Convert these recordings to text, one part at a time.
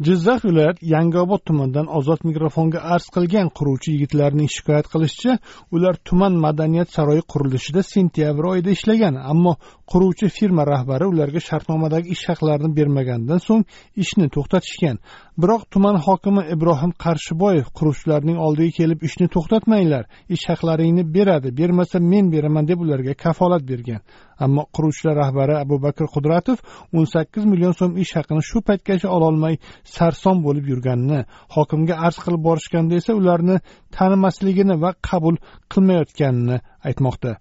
Jizzax viloyat yangiobod tumanidan ozod mikrofonga arz qilgan quruvchi yigitlarning shikoyat qilishicha ular tuman madaniyat saroyi qurilishida sentyabr oyida ishlagan ammo quruvchi firma rahbari ularga shartnomadagi ish haqlarini bermaganidan so'ng ishni to'xtatishgan. Biroq tuman hokimi ibrohim qarshiboyev quruvchilarning oldiga kelib ishni to'xtatmanglar ish haqlaringni beradi bermasa men beraman deb ularga kafolat bergan. Ammo quruvchilar rahbari abu bakr qudratov o'n sakkiz million so'm ish haqini shu paytgacha ololmay sarson bo'lib yurganini hokimga arz qilib borishganda esa ularni tanimasligini va qabul qilmayotganini aytmoqda.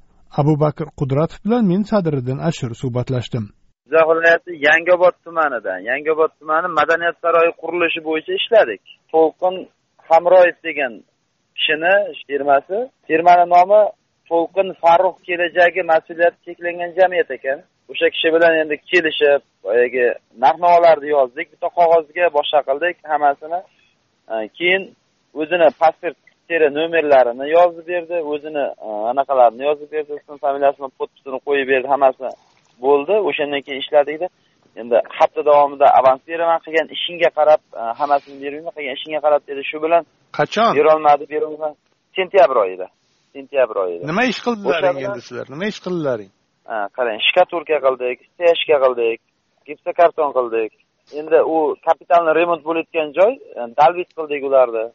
Abu bakr qudratov bilan men sadiriddin ashur suhbatlashdim. Jizzax viloyati yangiobod tumanidan yangiobod tumani madaniyat saroyi qurilishi bo'yicha ishladik. To'lqin hamroyev degan kishini firmasi firmani nomi to'lqin farruh kelajagi mas'uliyati cheklangan jamiyat ekan. O'sha kishi bilan endi kelishib boyagi narx navolarni yozdik bitta qog'ozga boshqa qildik hammasini. Keyin o'zini pasport teri nomerlarini yozib berdi o'zini e, anaqalarini yozib berdi ism familiyasini podpisini qo'yib berdi hammasi bo'ldi. O'shandan keyin ishladikda endi hafta davomida avans beraman qilgan ishingga qarab hammasini bermayman qilgan ishingga qarab dedi. Shu bilan qachon? berolmadi berolmadi sentyabr oyida sentyabr oyida. Nima ish qildilaring endi sizlar? Nima ish qildilaring? Qarang shkaturka qildik stяжка qildik gipsokarton qildik. Endi u kapitalniy remont bo'layotgan joy dalbit qildik ularni.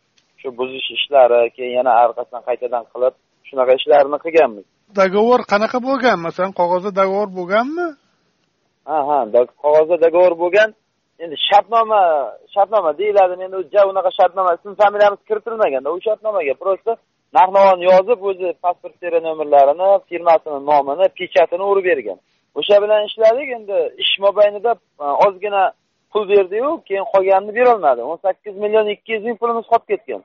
Shu buzish ishlari keyin yana orqasidan qaytadan qilib shunaqa ishlarni qilganmiz договор qanaqa bo'lgan? Masalan qog'ozda договор bo'lganmi? Ha ha qog'ozda договор bo'lgan. Endi shartnoma shartnoma deyiladi. Endi ja unaqa shartnoma ism familiyamiz kiritilmaganda u shartnomaga просто narx navoni yozib o'zi pasport seriya nomerlarini firmasini nomini pechatini urib bergan o'sha bilan ishladik. Endi ish mobaynida e, ozgina pul berdiyu keyin qolganini berolmadi. O'n sakkiz million ikki yuz ming pulimiz qolib ketgan.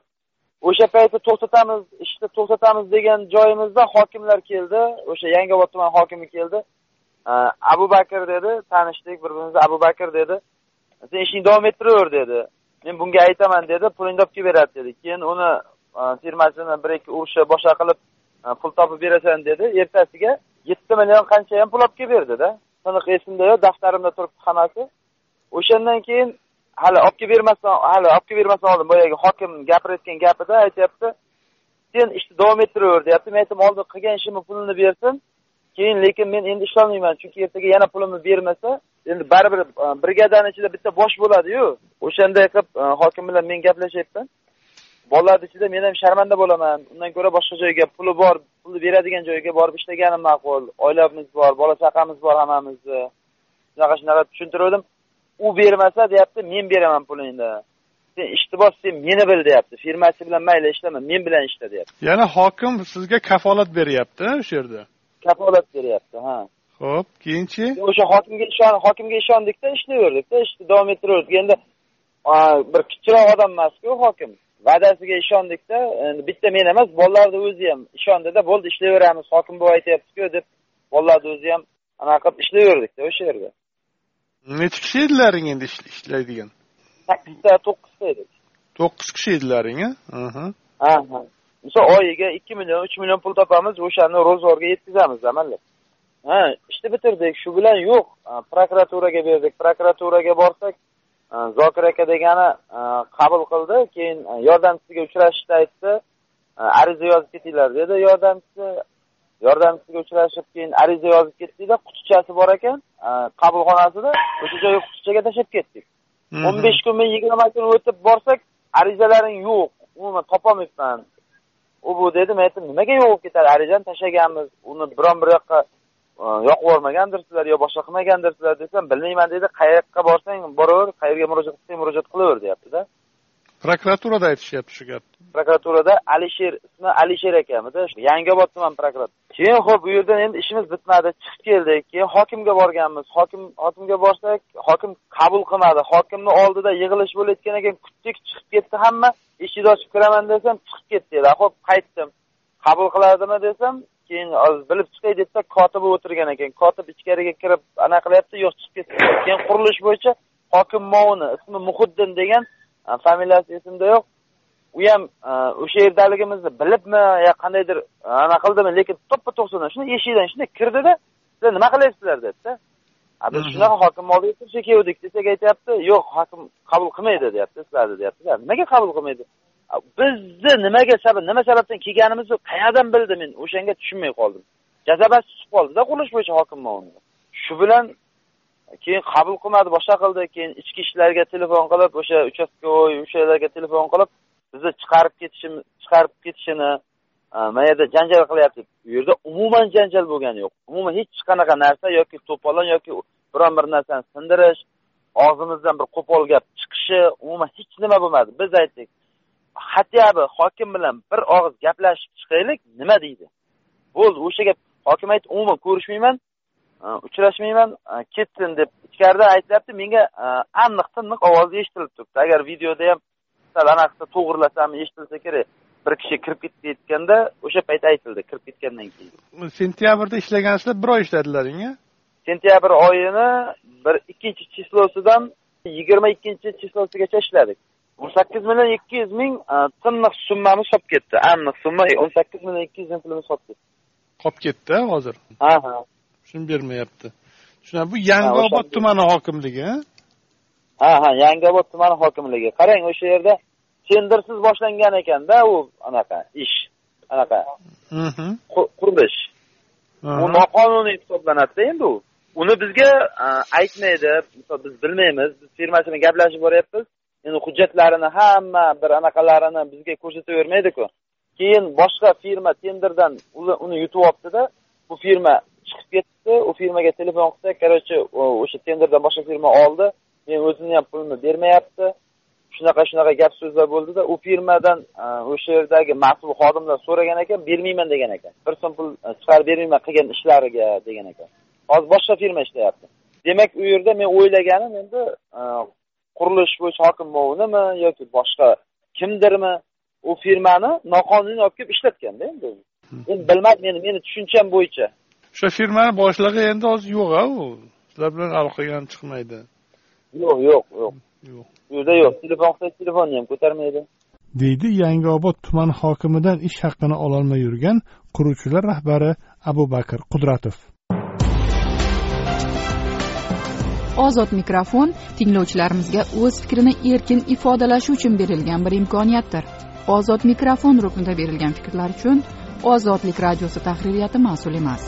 O'sha payti to'xtatamiz ishni to'xtatamiz degan joyimizda hokimlar keldi. O'sha yangiobod tuman hokimi keldi. Abu bakr dedi tanishdik bir birimizni abu bakr dedi sen ishingni davom ettiraver dedi. Men bunga aytaman dedi pulingni olib kelib beradi dedi. Keyin uni e, firmasini bir ikki urishib boshqa qilib e, pul topib berasan dedi. Ertasiga yetti million qanchayam pul olib kelib berdida. Aniq esimda yo'q daftarimda turibdi hammasi. O'shandan keyin hali olib kelib bermasdan hali olib kelib bermasdan oldin boyagi hokim gapirayotgan gapida aytyapti. Sen ishni davom ettiraver deyapti. Men aytdim oldin qilgan ishimni pulini bersin. Keyin lekin men endi ishlolmayman. Chunki ertaga yana pulimni bermasa endi baribir e, brigadani ichida bitta bosh bo'ladiyu. O'shanday qilib e, hokim bilan men gaplashyapman bolalarni ichida men ham sharmanda bo'laman. Undan ko'ra boshqa joyga puli bor pulni beradigan joyga borib ishlaganim ma'qul. Oilamiz bor bola chaqamiz bor hammamizni. Shunaqa shunaqa tushuntirgandim u bermasa deyapti men beraman pulingni sen ishni bos sen meni bil deyapti. Firmachi bilan mayli ishlama men bilan ishla deyapti. Ya'ni hokim sizga kafolat beryapti o'sha yerda? Kafolat beryapti ha. Ho'p keyinchi? O'sha hokimga ishon hokimga ishondikda ishlayverdik,da ishni davom ettiraverdik endi bir kichikroq odam emasku hokim. Va'dasiga ishondikda endi bitta men emas bolalarni o'zi ham ishondida bo'ldi ishlayveramiz hokim buva aytyaptiku deb bolalarni o'zi ham anaqa qilib ishlayverdikda o'sha yerda necha kishi edilaring endi ishlaydigan sakkizta to'qqizta edik to'qqiz kishi edilaring a ha ha misol oyiga ikki million uch million pul topamiz o'shani ro'zg'orga yetkazamiz amallab ha ishni bitirdik shu bilan yo'q. Prokuraturaga berdik prokuraturaga borsak zokir aka degani qabul qildi keyin yordamchisiga uchrashishni aytdi ariza yozib ketinglar dedi yordamchisi yordamchisiga uchrashib keyin ariza yozib ketdikda qutichasi bor ekan qabulxonasida o'sha joyga qutichaga tashlab ketdik. O'n besh kun men yigirma kun o'tib borsak arizalaring yo'q umuman topolmayapman u bu dedi men aytdim nimaga yo'q bo'lib ketadi arizani tashlaganmiz uni biron bir yoqqa yoqib yubormagandirsizlar yo boshqa qilmagandirsizlar desam bilmayman dedi qayoqqa borsang boraver qayerga murojaat qilsang murojaat qilaver deyaptida prokuraturada aytishyapti shu gapni. Prokuraturada alisher ismi alisher ekanmida yangiobod tuman prokuratura keyin ho'p bu yerdan endi ishimiz bitmadi chiqib keldik. Keyin hokimga borganmiz. Hokim hokimga borsak hokim qabul qilmadi. Hokimni oldida yig'ilish bo'layotgan ekan kutdik chiqib ketdi hamma. Eshikni ochib kiraman desam chiqib ketdi ho'p qaytdim. Qabul qiladimi desam keyin bilib chiqay desa kotibi o'tirgan ekan. Kotib ichkariga kirib anaqa qilyapti yo'q chiqib ketdi. Keyin qurilish bo'yicha hokim movini ismi muhiddin degan familiyasi esimda yo'q. U ham o'sha yerdaligimizni bilibmi yo qandaydir anaqa qildimi lekin to'ppa to'qson shunday eshikdan shunday kirdida sizlar nima qilyapsizlar dedida biz shunaqa hokim oldiga turishga kelgandik desak aytyapti yo'q hokim qabul qilmaydi deyapti sizlarni deyapti. Nimaga qabul qilmaydi? Bizni nimaga sabab nima sababdan kelganimizni qayerdan bildi men o'shanga tushunmay qoldim. Jazabasi chiqib qoldida qurilish bo'yicha hokim shu bilan keyin qabul qilmadi boshqa qildi. Keyin ichki ishlarga telefon qilib o'sha uchastkovoy o'shalarga telefon qilib bizni chiqarib ketishimiz chiqarib ketishini e, mana yerda janjal qilyapti. U yerda umuman janjal bo'lgani yo'q. Umuman hech qanaqa narsa yoki to'polon yoki biron bir narsani sindirish og'zimizdan bir qo'pol gap chiqishi umuman hech nima bo'lmadi. Biz aytdik хотя бы hokim bilan bir og'iz gaplashib chiqaylik nima deydi? Bo'ldi o'sha gap hokim aytdi umuman ko'rishmayman uchrashmayman ketsin deb ichkaridan aytyapti menga aniq tiniq ovozi eshitilib turibdi. Agar videoda ham sal anaqasi to'g'irlasam eshitilsa kerak. Bir kishi kirib ketayotganda o'sha payt aytildi kirib ketgandan keyin. Sentyabrda ishlagansizlar bir oy ishladlaring a sentyabr oyini bir ikkinchi chislosidan yigirma ikkinchi chislosigacha ishladik. o'n sakkiz million ikki yuz ming tiniq summamiz solib ketdi. Aniq summa o'n sakkiz million ikki yuz ming pulimiz solib ketdi. Qolib ketdi hozir. Ha ha shuni bermayapti. Tushunadi bu yangiobod tumani hokimligi ha? Ha yangiobod tumani hokimligi. Qarang o'sha yerda tendersiz boshlangan ekanda u anaqa ish anaqa. Qurilish. U noqonuniy hisoblanadida endi u. Uni bizga aytmaydi. Misol biz bilmaymiz. Biz firmasi bilan gaplashib boryapmiz. Endi hujjatlarini hamma bir anaqalarini bizga ko'rsatavermaydiku. Keyin boshqa firma tenderdan uni yutib olibdida bu firma chiqib ketdi. U firmaga telefon qilsak короче o'sha tenderdan boshqa firma oldi. Men o'zimni ham pulimni bermayapti. Shunaqa shunaqa gap so'zlar bo'ldida u firmadan o'sha yerdagi mas'ul xodimlar so'ragan ekan bermayman degan ekan. Bir so'm pul chiqarib bermayman qilgan ishlariga degan ekan. Hozir boshqa firma ishlayapti. Demak u yerda men o'ylaganim endi qurilish bo'yicha hokim movnimi yoki boshqa kimdirmi? U firmani noqonuniy olib kelib ishlatganda endi. Endi bilmadim meni meni tushuncham bo'yicha o'sha firmani boshlig'i endi hozir yo'q a u? Sizlar bilan aloqaga ham chiqmaydi. Yo'q yo'q yo'q. Yo'q. U yerda yo'q. Telefon qilsak telefonni ham ko'tarmaydi. Deydi yangiobod tuman hokimidan ish haqini ololmay yurgan quruvchilar rahbari abubakr qudratov. Ozod mikrofon tinglovchilarimizga o'z fikrini erkin ifodalashi uchun berilgan bir imkoniyatdir. Ozod mikrofon ruknida berilgan fikrlar uchun ozodlik radiosi tahririyati mas'ul emas